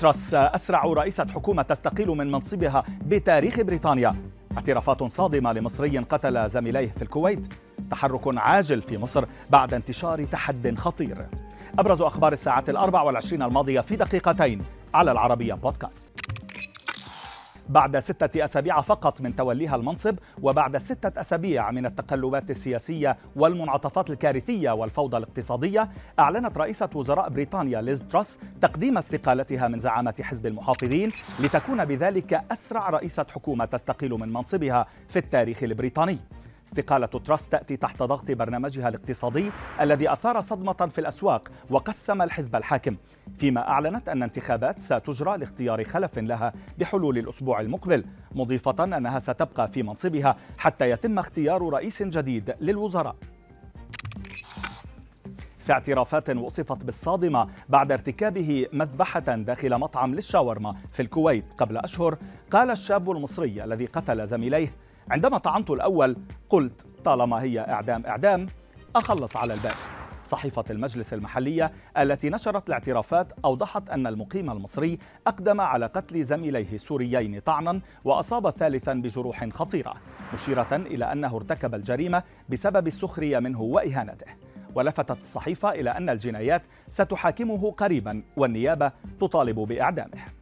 تراس أسرع رئيسة حكومة تستقيل من منصبها بتاريخ بريطانيا. اعترافات صادمة لمصري قتل زميليه في الكويت. تحرك عاجل في مصر بعد انتشار تحد خطير. أبرز أخبار الساعة الأربع والعشرين الماضية في دقيقتين على العربية بودكاست. بعد ستة أسابيع فقط من توليها المنصب وبعد ستة أسابيع من التقلبات السياسية والمنعطفات الكارثية والفوضى الاقتصادية أعلنت رئيسة وزراء بريطانيا ليز تراس تقديم استقالتها من زعامة حزب المحافظين لتكون بذلك أسرع رئيسة حكومة تستقيل من منصبها في التاريخ البريطاني. استقالة تراس تأتي تحت ضغط برنامجها الاقتصادي الذي أثار صدمة في الأسواق وقسم الحزب الحاكم فيما أعلنت أن انتخابات ستجرى لاختيار خلف لها بحلول الأسبوع المقبل مضيفة أنها ستبقى في منصبها حتى يتم اختيار رئيس جديد للوزراء. في اعترافات وصفت بالصادمة بعد ارتكابه مذبحة داخل مطعم للشاورما في الكويت قبل أشهر قال الشاب المصري الذي قتل زميليه عندما طعنت الأول قلت طالما هي إعدام إعدام أخلص على الباقي. صحيفة المجلس المحلية التي نشرت الاعترافات أوضحت أن المقيم المصري أقدم على قتل زميليه السوريين طعنا وأصاب ثالثا بجروح خطيرة مشيرة إلى أنه ارتكب الجريمة بسبب السخرية منه وإهانته. ولفتت الصحيفة إلى أن الجنايات ستحاكمه قريبا والنيابة تطالب بإعدامه.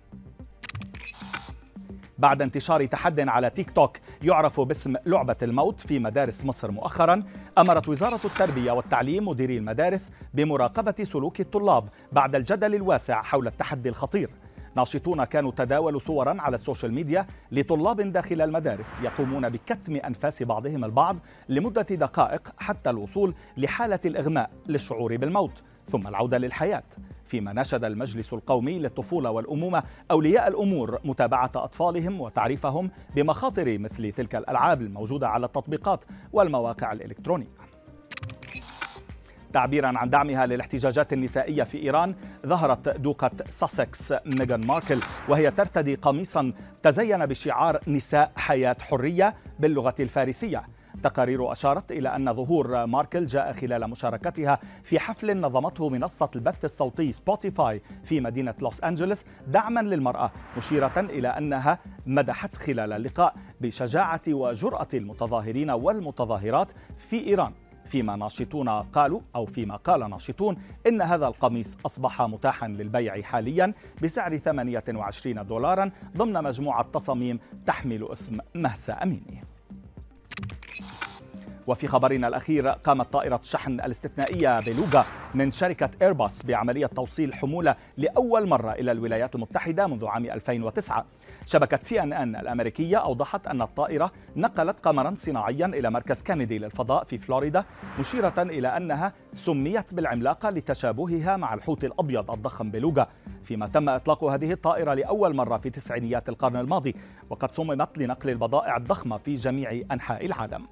بعد انتشار تحد على تيك توك يعرف باسم لعبة الموت في مدارس مصر مؤخرا أمرت وزارة التربية والتعليم مديري المدارس بمراقبة سلوك الطلاب بعد الجدل الواسع حول التحدي الخطير. ناشطون كانوا تداولوا صورا على ال social media لطلاب داخل المدارس يقومون بكتم أنفاس بعضهم البعض لمدة دقائق حتى الوصول لحالة الإغماء للشعور بالموت. ثم العودة للحياة. فيما ناشد المجلس القومي للطفولة والأمومة أولياء الأمور متابعة أطفالهم وتعريفهم بمخاطر مثل تلك الألعاب الموجودة على التطبيقات والمواقع الإلكترونية. تعبيرا عن دعمها للاحتجاجات النسائية في إيران ظهرت دوقة ساسكس ميغان ماركل وهي ترتدي قميصا تزين بشعار نساء حياة حرية باللغة الفارسية. تقارير أشارت إلى أن ظهور ماركل جاء خلال مشاركتها في حفل نظمته منصة البث الصوتي سبوتيفاي في مدينة لوس أنجلوس دعما للمرأة مشيرة إلى أنها مدحت خلال اللقاء بشجاعة وجرأة المتظاهرين والمتظاهرات في إيران. فيما ناشطون قالوا أو فيما قال ناشطون إن هذا القميص أصبح متاحا للبيع حاليا بسعر 28 دولارا ضمن مجموعة تصاميم تحمل اسم مهسا أميني. وفي خبرنا الأخير قامت طائرة الشحن الاستثنائية بيلوغا من شركة إيرباص بعملية توصيل حمولة لأول مرة إلى الولايات المتحدة منذ عام 2009 شبكة سي أن أن الأمريكية أوضحت أن الطائرة نقلت قمرا صناعيا إلى مركز كينيدي للفضاء في فلوريدا مشيرة إلى أنها سميت بالعملاقة لتشابهها مع الحوت الأبيض الضخم بلوغا. فيما تم إطلاق هذه الطائرة لأول مرة في تسعينيات القرن الماضي وقد صممت لنقل البضائع الضخمة في جميع أنحاء العالم.